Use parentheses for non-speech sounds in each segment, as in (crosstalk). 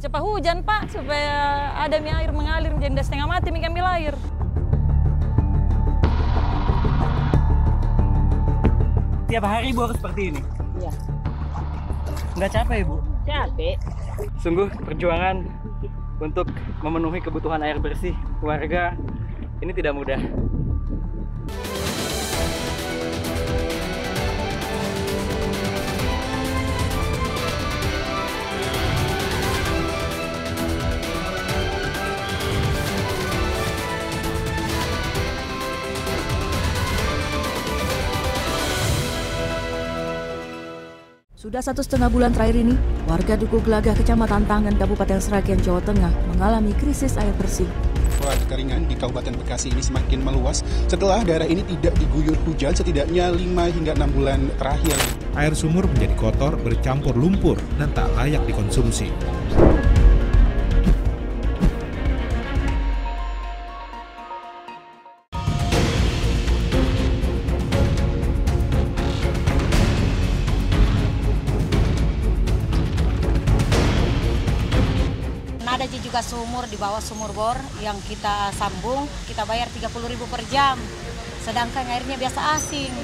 cepat hujan Pak, supaya ada mie air mengalir, jadi udah setengah mati mie ambil air. Tiap hari Ibu harus seperti ini? Iya. Nggak capek Ibu? Capek. Sungguh perjuangan untuk memenuhi kebutuhan air bersih warga ini tidak mudah. Sudah satu setengah bulan terakhir ini, warga Duku Gelagah, Kecamatan Tangan, Kabupaten Seragen, Jawa Tengah mengalami krisis air bersih. Kekeringan di Kabupaten Bekasi ini semakin meluas setelah daerah ini tidak diguyur hujan setidaknya 5 hingga 6 bulan terakhir. Air sumur menjadi kotor, bercampur lumpur, dan tak layak dikonsumsi. Sumur bor yang kita sambung, kita bayar 30.000 per jam. Sedangkan airnya biasa asing.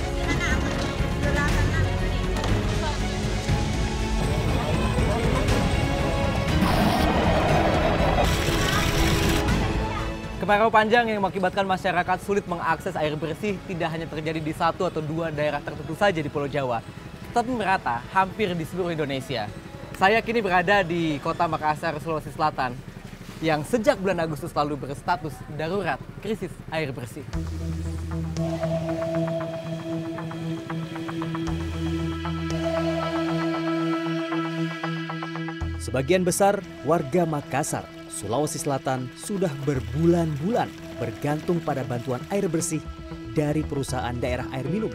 Kemarau panjang yang mengakibatkan masyarakat sulit mengakses air bersih tidak hanya terjadi di satu atau dua daerah tertentu saja di Pulau Jawa, tetapi merata hampir di seluruh Indonesia. Saya kini berada di kota Makassar, Sulawesi Selatan, yang sejak bulan Agustus lalu berstatus darurat krisis air bersih. Sebagian besar warga Makassar, Sulawesi Selatan sudah berbulan-bulan bergantung pada bantuan air bersih dari perusahaan daerah air minum.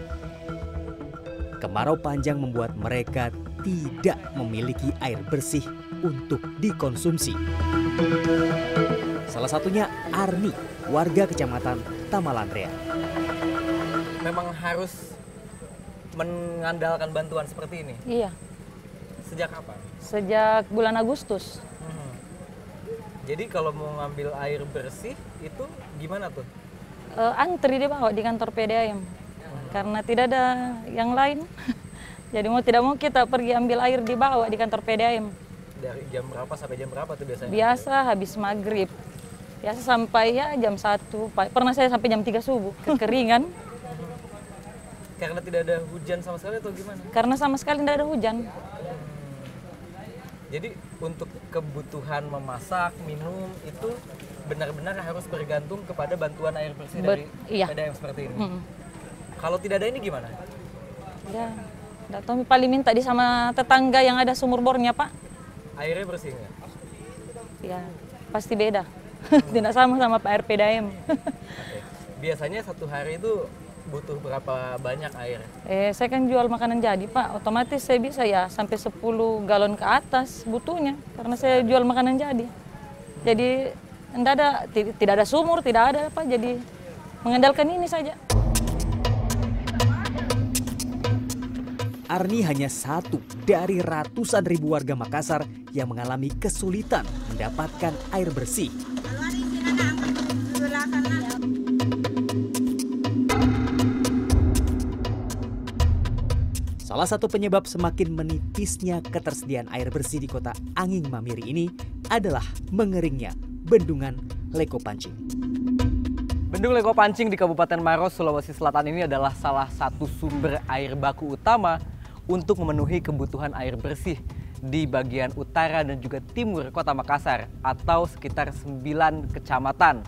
Kemarau panjang membuat mereka tidak memiliki air bersih untuk dikonsumsi. Salah satunya Arni, warga kecamatan Tamalandrea. Memang harus mengandalkan bantuan seperti ini. Iya, Sejak kapan? sejak bulan Agustus. Hmm. Jadi kalau mau ngambil air bersih itu gimana tuh? Eh, antri dia bawa di kantor PDAM karena tidak ada yang lain. (laughs) Jadi mau tidak mau kita pergi ambil air di bawah di kantor PDAM. Dari jam berapa sampai jam berapa tuh biasanya? Biasa habis maghrib. Biasa sampai ya jam 1. Pernah saya sampai jam 3 subuh. Kekeringan. (laughs) Karena tidak ada hujan sama sekali atau gimana? karena sama sekali tidak ada hujan. Jadi untuk kebutuhan memasak, minum itu benar-benar harus bergantung kepada bantuan air bersih dari Bet- iya. PDAM seperti ini. Mm. Kalau tidak ada ini gimana? Ya, tidak tahu paling minta di sama tetangga yang ada sumur bornya pak. Airnya bersih nggak? Ya, pasti beda. (laughs) tidak sama sama Pak RPDAM. Oke. Biasanya satu hari itu butuh berapa banyak air? eh, saya kan jual makanan jadi pak, otomatis saya bisa ya sampai 10 galon ke atas butuhnya karena saya jual makanan jadi. Jadi tidak ada ti- tidak ada sumur, tidak ada apa, jadi mengandalkan ini saja. Arni hanya satu dari ratusan ribu warga Makassar yang mengalami kesulitan mendapatkan air bersih. Salah satu penyebab semakin menipisnya ketersediaan air bersih di kota Anging Mamiri ini adalah mengeringnya bendungan Leko Pancing. Bendung Leko Pancing di Kabupaten Maros, Sulawesi Selatan ini adalah salah satu sumber air baku utama untuk memenuhi kebutuhan air bersih di bagian utara dan juga timur kota Makassar atau sekitar 9 kecamatan.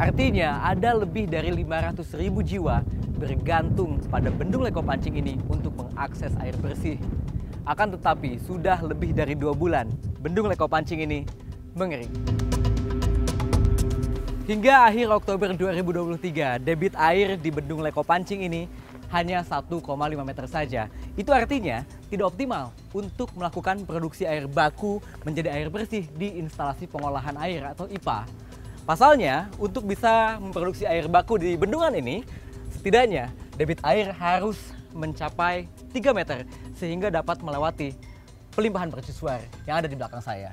Artinya ada lebih dari 500 ribu jiwa bergantung pada Bendung Leko Pancing ini untuk mengakses air bersih. Akan tetapi sudah lebih dari dua bulan Bendung Leko Pancing ini mengering. Hingga akhir Oktober 2023, debit air di Bendung Leko Pancing ini hanya 1,5 meter saja. Itu artinya tidak optimal untuk melakukan produksi air baku menjadi air bersih di instalasi pengolahan air atau IPA. Pasalnya, untuk bisa memproduksi air baku di bendungan ini, setidaknya debit air harus mencapai 3 meter sehingga dapat melewati pelimpahan mercusuar yang ada di belakang saya.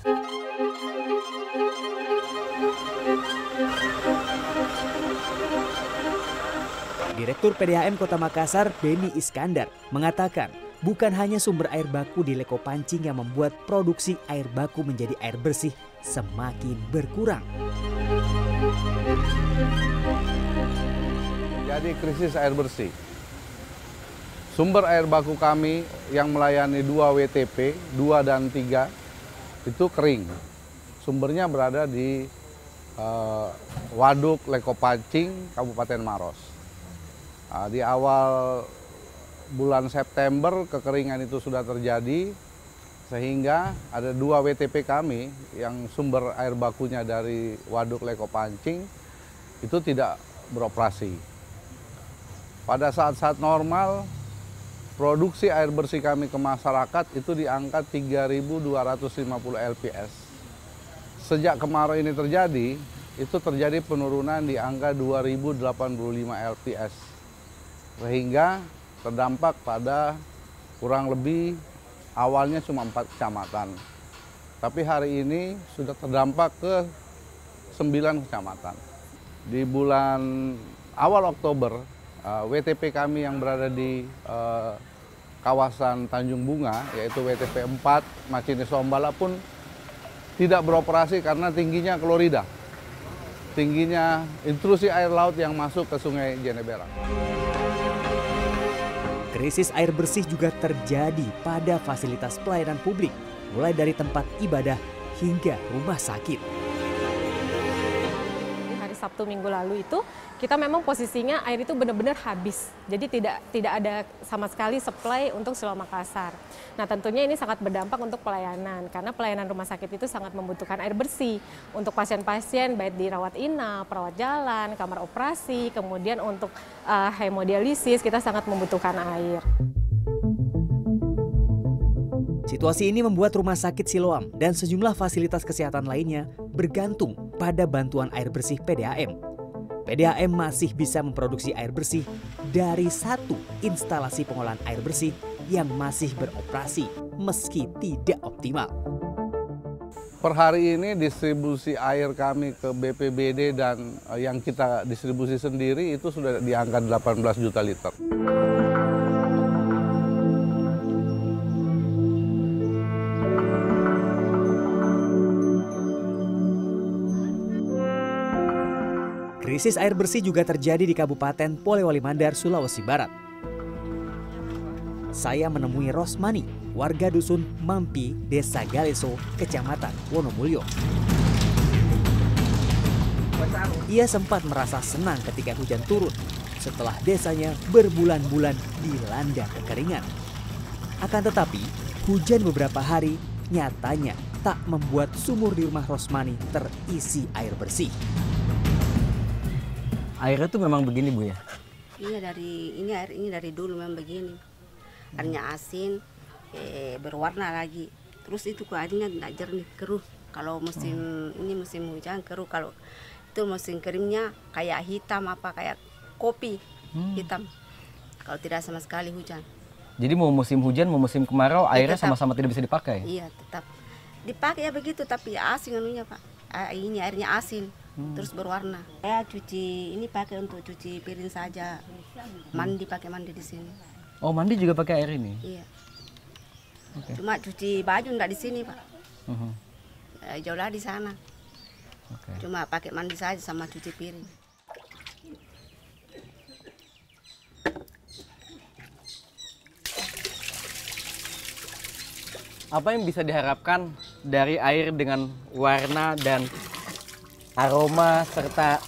Direktur PDAM Kota Makassar, Beni Iskandar, mengatakan bukan hanya sumber air baku di Leko Pancing yang membuat produksi air baku menjadi air bersih semakin berkurang. Jadi krisis air bersih. Sumber air baku kami yang melayani 2 WTP, 2 dan 3, itu kering. Sumbernya berada di uh, Waduk Leko Pancing, Kabupaten Maros. Uh, di awal bulan September kekeringan itu sudah terjadi, sehingga ada dua WTP kami yang sumber air bakunya dari Waduk Leko Pancing itu tidak beroperasi. Pada saat-saat normal, produksi air bersih kami ke masyarakat itu di angka 3.250 LPS. Sejak kemarau ini terjadi, itu terjadi penurunan di angka 2.085 LPS. Sehingga terdampak pada kurang lebih awalnya cuma empat kecamatan. Tapi hari ini sudah terdampak ke sembilan kecamatan. Di bulan awal Oktober, uh, WTP kami yang berada di uh, kawasan Tanjung Bunga, yaitu WTP 4 Macini Sombala pun tidak beroperasi karena tingginya klorida. Tingginya intrusi air laut yang masuk ke sungai Jeneberang. Krisis air bersih juga terjadi pada fasilitas pelayanan publik, mulai dari tempat ibadah hingga rumah sakit. Sabtu minggu lalu itu kita memang posisinya air itu benar-benar habis. Jadi tidak tidak ada sama sekali supply untuk Selau Makassar. Nah, tentunya ini sangat berdampak untuk pelayanan karena pelayanan rumah sakit itu sangat membutuhkan air bersih untuk pasien-pasien baik di rawat inap, perawat jalan, kamar operasi, kemudian untuk uh, hemodialisis kita sangat membutuhkan air. Situasi ini membuat rumah sakit Siloam dan sejumlah fasilitas kesehatan lainnya bergantung pada bantuan air bersih PDAM PDAM masih bisa memproduksi air bersih dari satu instalasi pengolahan air bersih yang masih beroperasi meski tidak optimal. Per hari ini distribusi air kami ke BPBD dan eh, yang kita distribusi sendiri itu sudah di angka 18 juta liter. Krisis air bersih juga terjadi di Kabupaten Polewali Mandar, Sulawesi Barat. Saya menemui Rosmani, warga dusun Mampi, Desa Galeso, Kecamatan Wonomulyo. Ia sempat merasa senang ketika hujan turun setelah desanya berbulan-bulan dilanda kekeringan. Akan tetapi, hujan beberapa hari nyatanya tak membuat sumur di rumah Rosmani terisi air bersih. Airnya tuh memang begini bu ya? Iya dari ini air ini dari dulu memang begini. Airnya asin, eh, berwarna lagi. Terus itu airnya tidak jernih, keruh. Kalau musim hmm. ini musim hujan keruh. Kalau itu musim keringnya kayak hitam apa kayak kopi hmm. hitam. Kalau tidak sama sekali hujan. Jadi mau musim hujan mau musim kemarau ya, airnya sama-sama tidak bisa dipakai? Iya tetap dipakai ya begitu tapi asin anunya pak. Ini airnya asin hmm. terus berwarna. Saya cuci ini pakai untuk cuci piring saja. Mandi pakai mandi di sini. Oh mandi juga pakai air ini? Iya. Okay. Cuma cuci baju enggak di sini pak. Uh -huh. jauh lah di sana. Okay. Cuma pakai mandi saja sama cuci piring. Apa yang bisa diharapkan dari air dengan warna dan aroma serta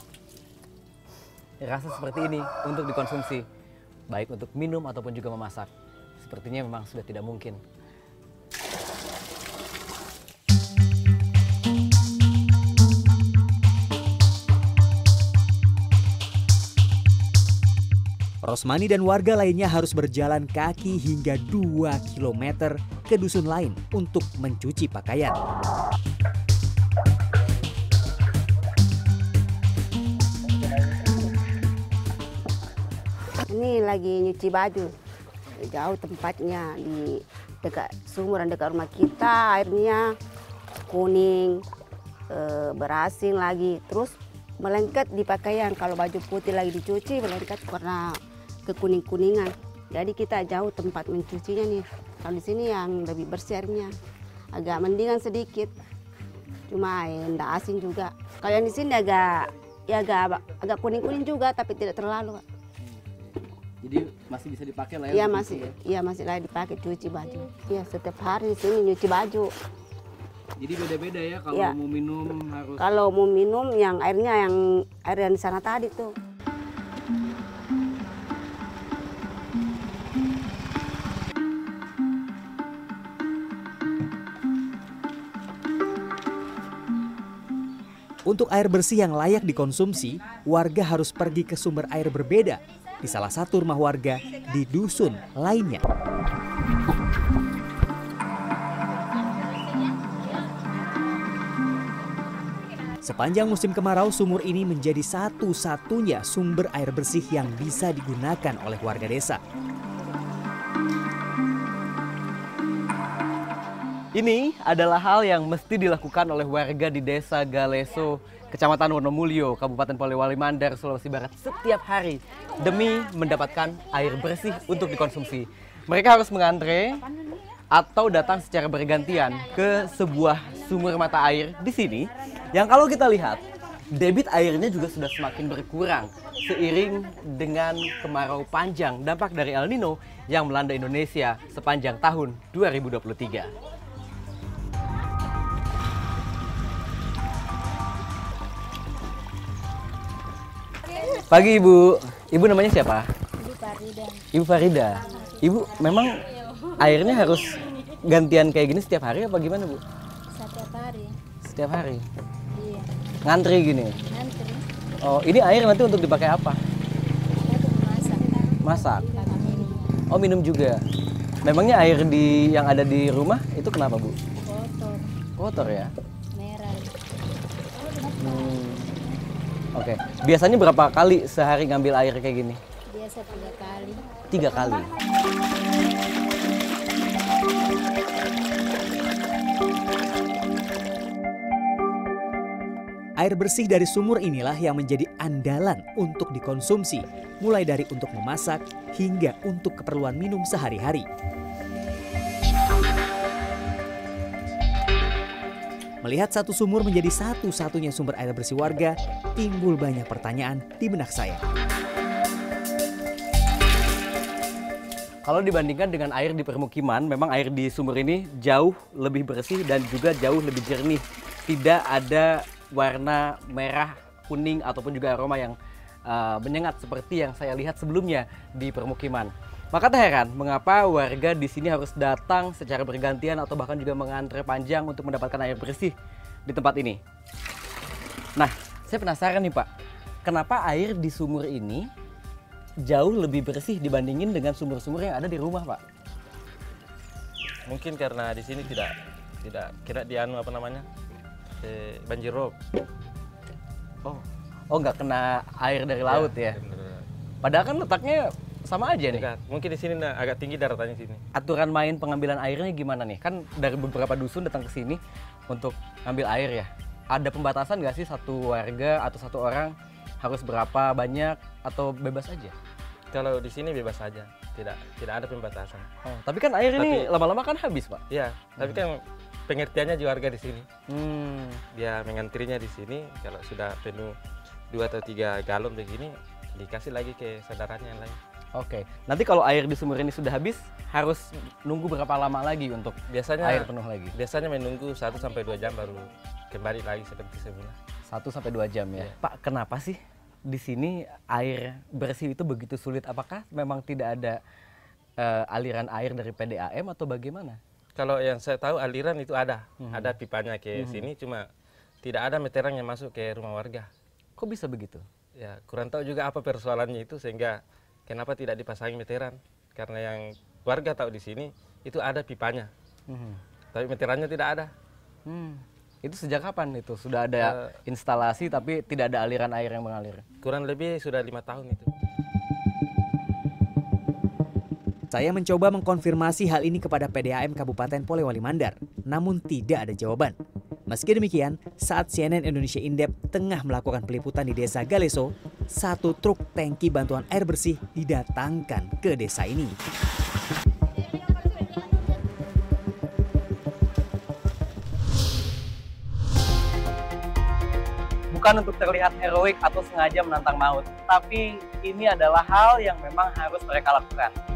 rasa seperti ini untuk dikonsumsi. Baik untuk minum ataupun juga memasak. Sepertinya memang sudah tidak mungkin. Rosmani dan warga lainnya harus berjalan kaki hingga 2 km ke dusun lain untuk mencuci pakaian. Ini lagi nyuci baju. Jauh tempatnya di dekat sumur dan dekat rumah kita airnya kuning, e, berasin lagi. Terus melengket di pakaian. Kalau baju putih lagi dicuci melengket karena kekuning-kuningan. Jadi kita jauh tempat mencucinya nih. Kalau di sini yang lebih bersih airnya. Agak mendingan sedikit. Cuma eh, enggak asin juga. Kalau yang di sini agak ya agak agak kuning-kuning juga tapi tidak terlalu. Jadi masih bisa dipakai lah ya? Iya masih, ya? iya masih lah dipakai cuci baju. Iya setiap hari di sini nyuci baju. Jadi beda-beda ya kalau Iya. mau minum harus Kalau mau minum yang airnya yang air yang di sana tadi tuh. Untuk air bersih yang layak dikonsumsi, warga harus pergi ke sumber air berbeda di salah satu rumah warga di dusun lainnya. Sepanjang musim kemarau, sumur ini menjadi satu-satunya sumber air bersih yang bisa digunakan oleh warga desa. Ini adalah hal yang mesti dilakukan oleh warga di Desa Galeso, Kecamatan Wonomulyo, Kabupaten Polewali Mandar, Sulawesi Barat setiap hari demi mendapatkan air bersih untuk dikonsumsi. Mereka harus mengantre atau datang secara bergantian ke sebuah sumur mata air di sini yang kalau kita lihat debit airnya juga sudah semakin berkurang seiring dengan kemarau panjang dampak dari El Nino yang melanda Indonesia sepanjang tahun 2023. Pagi Ibu. Ibu namanya siapa? Ibu Farida. Ibu Farida. Ibu memang airnya harus gantian kayak gini setiap hari apa gimana Bu? Setiap hari. Setiap hari. Iya. Ngantri gini. Ngantri. Oh, ini air nanti untuk dipakai apa? Untuk masak. Oh, minum juga. Memangnya air di yang ada di rumah itu kenapa, Bu? Kotor. Kotor ya? Oke. Biasanya berapa kali sehari ngambil air kayak gini? Biasa tiga kali. Tiga kali. Air bersih dari sumur inilah yang menjadi andalan untuk dikonsumsi, mulai dari untuk memasak hingga untuk keperluan minum sehari-hari. Melihat satu sumur menjadi satu-satunya sumber air bersih warga, timbul banyak pertanyaan di benak saya. Kalau dibandingkan dengan air di permukiman, memang air di sumur ini jauh lebih bersih dan juga jauh lebih jernih. Tidak ada warna merah, kuning ataupun juga aroma yang uh, menyengat seperti yang saya lihat sebelumnya di permukiman. Maka tak heran mengapa warga di sini harus datang secara bergantian atau bahkan juga mengantre panjang untuk mendapatkan air bersih di tempat ini. Nah, saya penasaran nih Pak, kenapa air di sumur ini jauh lebih bersih dibandingin dengan sumur-sumur yang ada di rumah, Pak? Mungkin karena di sini tidak tidak kira dianu apa namanya eh, banjir rob. Oh, oh nggak kena air dari laut ya? Padahal kan letaknya sama aja nih. Dekat. Mungkin di sini nah, agak tinggi daratannya sini. Aturan main pengambilan airnya gimana nih? Kan dari beberapa dusun datang ke sini untuk ngambil air ya. Ada pembatasan nggak sih satu warga atau satu orang harus berapa banyak atau bebas aja? Kalau di sini bebas saja, tidak tidak ada pembatasan. Oh, tapi kan air ini Tapi- lama-lama kan habis, Pak. Iya, tapi kan pengertiannya juga warga di sini. Hmm. Dia mengantrinya di sini kalau sudah penuh dua atau tiga galon begini dikasih lagi ke saudaranya yang lain. Oke, nanti kalau air di sumur ini sudah habis, harus nunggu berapa lama lagi untuk Biasanya air penuh lagi? Biasanya menunggu 1 sampai 2 jam baru kembali lagi seperti semula. 1 sampai 2 jam ya. Pak, kenapa sih di sini air bersih itu begitu sulit? Apakah memang tidak ada eh, aliran air dari PDAM atau bagaimana? Kalau yang saya tahu aliran itu ada, Mhm. ada pipanya ke Mhm. sini, cuma tidak ada meteran yang masuk ke rumah warga. Kok bisa begitu? Ya kurang tahu juga apa persoalannya itu sehingga kenapa tidak dipasangi meteran? Karena yang warga tahu di sini itu ada pipanya, Mhm. tapi meterannya tidak ada. Hmm. Itu sejak kapan itu? Sudah ada instalasi tapi tidak ada aliran air yang mengalir? Kurang lebih sudah lima tahun itu. Saya mencoba mengkonfirmasi hal ini kepada PDAM Kabupaten Polewali Mandar, namun tidak ada jawaban. Meski demikian, saat CNN Indonesia Indep tengah melakukan peliputan di desa Galeso, satu truk tangki bantuan air bersih didatangkan ke desa ini. bukan untuk terlihat heroik atau sengaja menantang maut, tapi ini adalah hal yang memang harus mereka lakukan.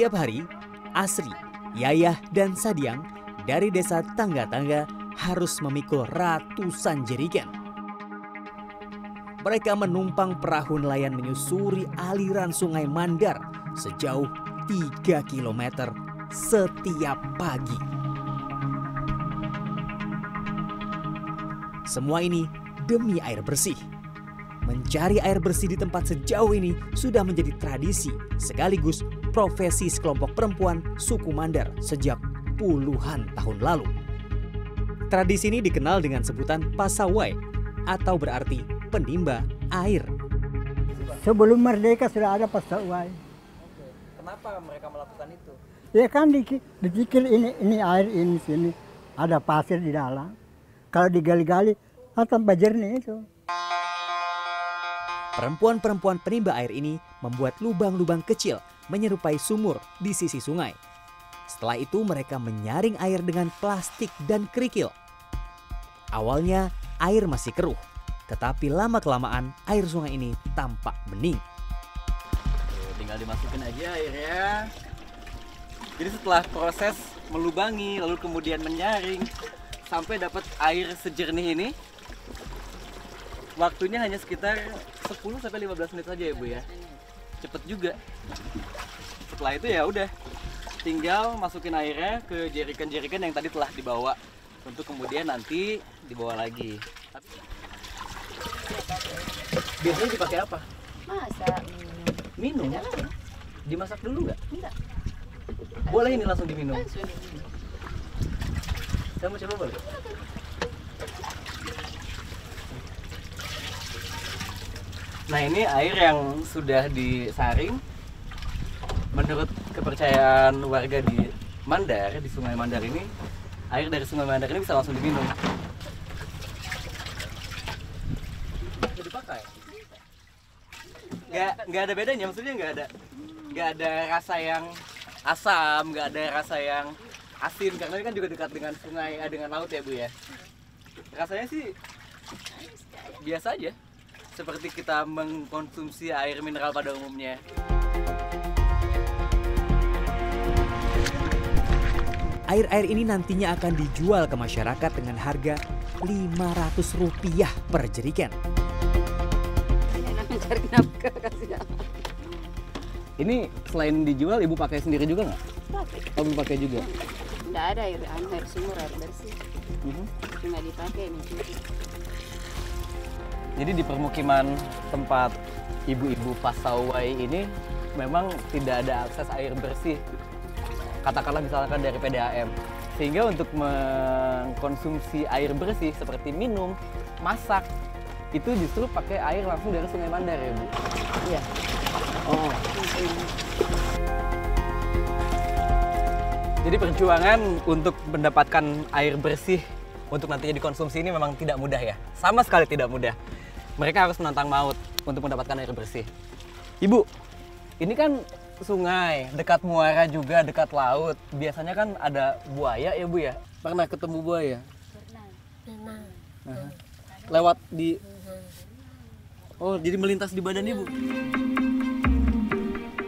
Setiap hari, Asri, Yayah, dan Sadiang dari desa tangga-tangga harus memikul ratusan jerigen. Mereka menumpang perahu nelayan menyusuri aliran sungai Mandar sejauh 3 km setiap pagi. Semua ini demi air bersih. Mencari air bersih di tempat sejauh ini sudah menjadi tradisi sekaligus profesi sekelompok perempuan suku Mandar sejak puluhan tahun lalu. Tradisi ini dikenal dengan sebutan pasawai atau berarti penimba air. Sebelum merdeka sudah ada pasawai. Kenapa mereka melakukan itu? Ya kan dipikir ini ini air ini sini ada pasir di dalam. Kalau digali-gali ah, tambah jernih itu. Perempuan-perempuan penimba air ini membuat lubang-lubang kecil menyerupai sumur di sisi sungai. Setelah itu mereka menyaring air dengan plastik dan kerikil. Awalnya air masih keruh, tetapi lama-kelamaan air sungai ini tampak bening. Tuh, tinggal dimasukin aja airnya. Jadi setelah proses melubangi lalu kemudian menyaring sampai dapat air sejernih ini, waktunya hanya sekitar 10 sampai 15 menit saja ya Bu ya. Cepet juga. Setelah itu ya udah tinggal masukin airnya ke jerikan-jerikan yang tadi telah dibawa untuk kemudian nanti dibawa lagi. Biasanya dipakai apa? Masa Minum? Dimasak dulu nggak? Enggak. Boleh ini langsung diminum? Saya mau coba boleh? Nah ini air yang sudah disaring Menurut kepercayaan warga di Mandar, di sungai Mandar ini Air dari sungai Mandar ini bisa langsung diminum Bisa dipakai? Nggak ada bedanya, maksudnya nggak ada nggak ada rasa yang asam, nggak ada rasa yang asin karena ini kan juga dekat dengan sungai, eh, dengan laut ya bu ya. Rasanya sih biasa aja, seperti kita mengkonsumsi air mineral pada umumnya. Air-air ini nantinya akan dijual ke masyarakat dengan harga Rp500 per jerigen. mencari nafkah kasihan. Ini selain dijual, ibu pakai sendiri juga nggak? Pakai. Oh, ibu pakai juga. Tidak ada air, air sumur, air bersih. Mhm. Cuma dipakai mencuci. Jadi di permukiman tempat ibu-ibu pasawai ini memang tidak ada akses air bersih. Katakanlah misalkan dari PDAM. Sehingga untuk mengkonsumsi air bersih seperti minum, masak, itu justru pakai air langsung dari Sungai Mandar ya, Bu? Iya. Oh. Jadi perjuangan untuk mendapatkan air bersih untuk nantinya dikonsumsi ini memang tidak mudah ya. Sama sekali tidak mudah. Mereka harus menantang maut untuk mendapatkan air bersih. Ibu, ini kan sungai, dekat muara juga, dekat laut. Biasanya kan ada buaya ya Bu ya? Pernah ketemu buaya? Pernah. Lewat di Oh, jadi melintas di badan Ibu.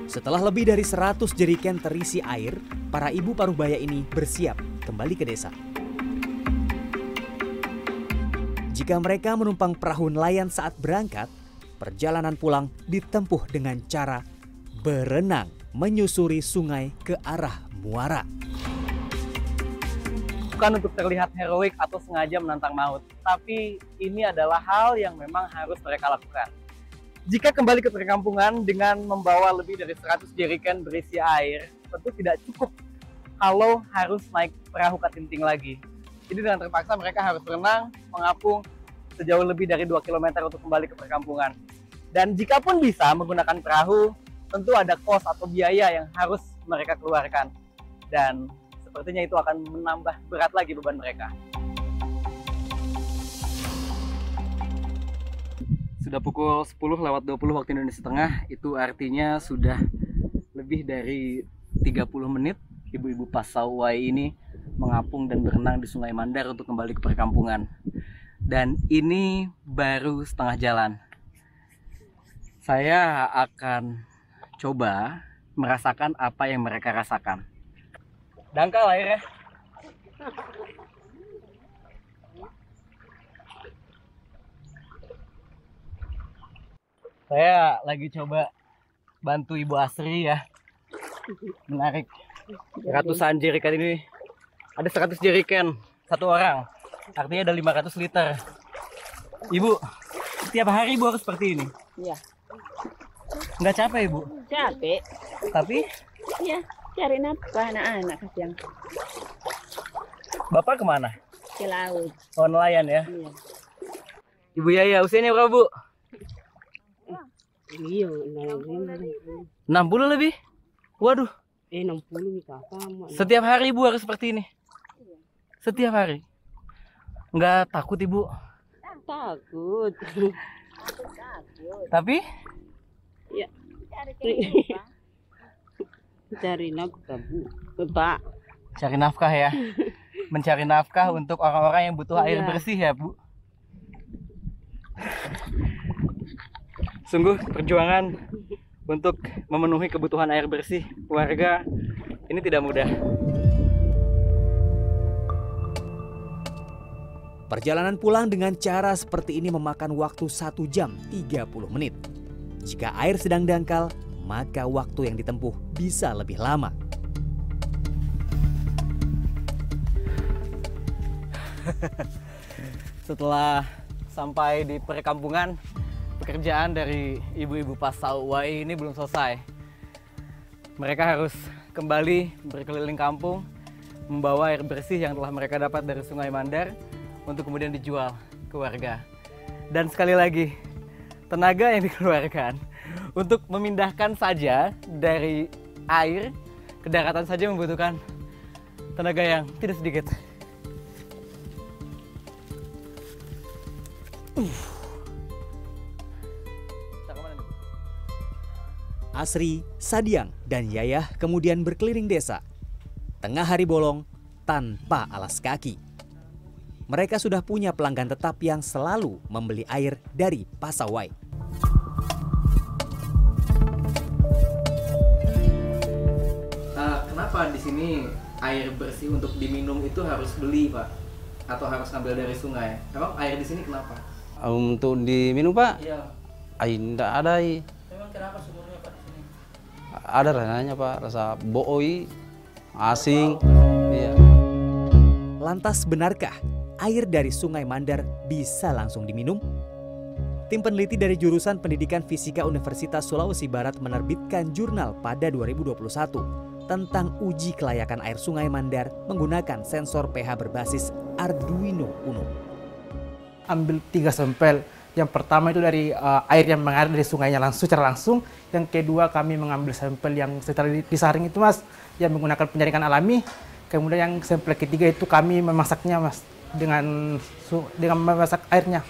Setelah lebih dari 100 jeriken terisi air, para ibu paruh baya ini bersiap kembali ke desa. Jika mereka menumpang perahu nelayan saat berangkat, perjalanan pulang ditempuh dengan cara berenang menyusuri sungai ke arah muara. bukan untuk terlihat heroik atau sengaja menantang maut, tapi ini adalah hal yang memang harus mereka lakukan. Jika kembali ke perkampungan dengan membawa lebih dari 100 jeriken berisi air, tentu tidak cukup kalau harus naik perahu katinting lagi. Jadi dengan terpaksa mereka harus berenang, mengapung sejauh lebih dari 2 km untuk kembali ke perkampungan. Dan jika pun bisa menggunakan perahu, tentu ada kos atau biaya yang harus mereka keluarkan. Dan sepertinya itu akan menambah berat lagi beban mereka. Sudah pukul 10 lewat 20 waktu Indonesia Tengah, itu artinya sudah lebih dari 30 menit ibu-ibu Pasawai ini mengapung dan berenang di Sungai Mandar untuk kembali ke perkampungan. Dan ini baru setengah jalan. Saya akan coba merasakan apa yang mereka rasakan. Dangkal airnya. Saya lagi coba bantu Ibu Asri ya. Menarik. Ratusan jerikan ini. Ada 100 jeriken satu orang. Artinya ada 500 liter. Ibu setiap hari ibu harus seperti ini? Iya, nggak capek ibu capek. tapi? Ya, cari nafkah anak-anak kasihan bapak ke mana? Ke laut. oh nelayan ya? Iya. ibu Yaya usianya berapa bu? Iya, 60 lebih? Waduh. Eh 60 nih kakak. setiap hari ibu harus seperti ini? Setiap hari? Nggak takut ibu? Takut. (laughs) tapi Ya. (laughs) Cari nafkah, Bu. Bapak. cari nafkah ya mencari nafkah untuk orang-orang yang butuh air Iya. bersih ya bu (laughs) sungguh perjuangan untuk memenuhi kebutuhan air bersih warga ini tidak mudah Perjalanan pulang dengan cara seperti ini memakan waktu 1 jam 30 menit. Jika air sedang dangkal, maka waktu yang ditempuh bisa lebih lama. (laughs) setelah sampai di perkampungan pekerjaan dari ibu-ibu Pasawai ini belum selesai mereka harus kembali berkeliling kampung membawa air bersih yang telah mereka dapat dari Sungai Mandar untuk kemudian dijual ke warga dan sekali lagi tenaga yang dikeluarkan untuk memindahkan saja dari air ke daratan saja membutuhkan tenaga yang tidak sedikit Asri, Sadiang, dan Yayah kemudian berkeliling desa. Tengah hari bolong, tanpa alas kaki. Mereka sudah punya pelanggan tetap yang selalu membeli air dari Pasawai. Kenapa di sini air bersih untuk diminum itu harus beli pak atau harus ngambil dari sungai? Emang air di sini kenapa? Untuk diminum Pak, Iya. air tidak ada. Emang kenapa sumurnya pak di sini? Ada rasanya Pak, rasa booi, asing. Iya. Lantas benarkah air dari Sungai Mandar bisa langsung diminum? Tim peneliti dari jurusan Pendidikan Fisika Universitas Sulawesi Barat menerbitkan jurnal pada 2021 tentang uji kelayakan air Sungai Mandar menggunakan sensor pH berbasis Arduino Uno. ambil tiga sampel. Yang pertama itu dari uh, air yang mengalir dari sungainya langsung secara langsung. Yang kedua kami mengambil sampel yang di- disaring itu mas, yang menggunakan penyaringan alami. Kemudian yang sampel ketiga itu kami memasaknya mas dengan dengan memasak airnya.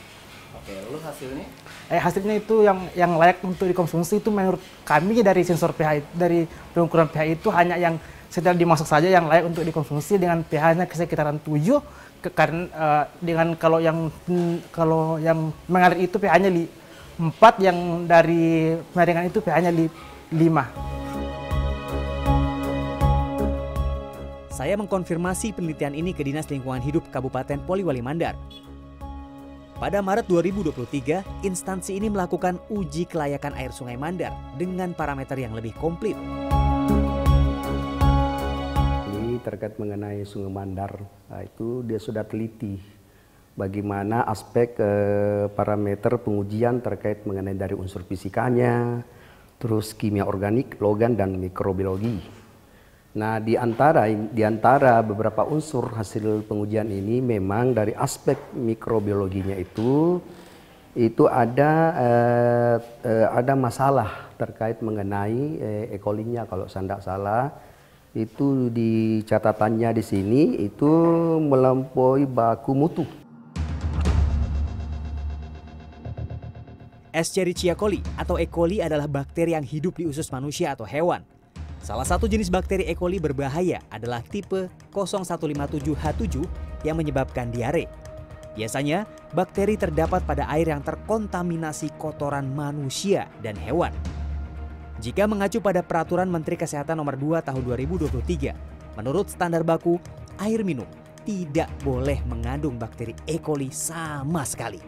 Oke, lalu hasilnya? Eh, hasilnya itu yang yang layak untuk dikonsumsi itu menurut kami dari sensor pH dari pengukuran pH itu hanya yang setelah dimasak saja yang layak untuk dikonsumsi dengan pH-nya sekitaran 7 ke, karena eh, dengan kalau yang kalau yang mengalir itu pH-nya li, 4 yang dari penyaringan itu pH-nya li, 5. Saya mengkonfirmasi penelitian ini ke Dinas Lingkungan Hidup Kabupaten Poliwali Mandar. Pada Maret 2023, instansi ini melakukan uji kelayakan air Sungai Mandar dengan parameter yang lebih komplit. Ini terkait mengenai Sungai Mandar, nah, itu dia sudah teliti bagaimana aspek eh, parameter pengujian terkait mengenai dari unsur fisikanya, terus kimia organik, logan dan mikrobiologi. Nah, di antara di antara beberapa unsur hasil pengujian ini memang dari aspek mikrobiologinya itu itu ada eh, eh, ada masalah terkait mengenai eh, E. coli-nya kalau saya tidak salah itu di catatannya di sini itu melampaui baku mutu. Escherichia coli atau E. coli adalah bakteri yang hidup di usus manusia atau hewan. Salah satu jenis bakteri E. coli berbahaya adalah tipe 0157H7 yang menyebabkan diare. Biasanya, bakteri terdapat pada air yang terkontaminasi kotoran manusia dan hewan. Jika mengacu pada Peraturan Menteri Kesehatan Nomor 2 Tahun 2023, menurut standar baku, air minum tidak boleh mengandung bakteri E. coli sama sekali.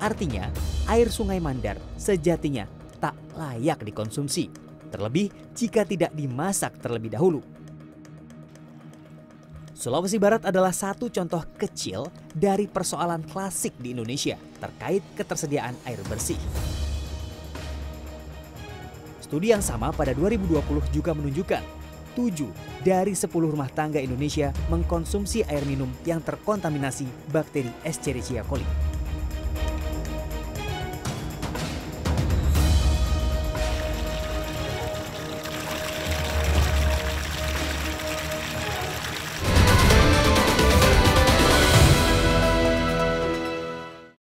Artinya, air Sungai Mandar sejatinya tak layak dikonsumsi, terlebih jika tidak dimasak terlebih dahulu. Sulawesi Barat adalah satu contoh kecil dari persoalan klasik di Indonesia terkait ketersediaan air bersih. Studi yang sama pada 2020 juga menunjukkan 7 dari 10 rumah tangga Indonesia mengkonsumsi air minum yang terkontaminasi bakteri Escherichia coli.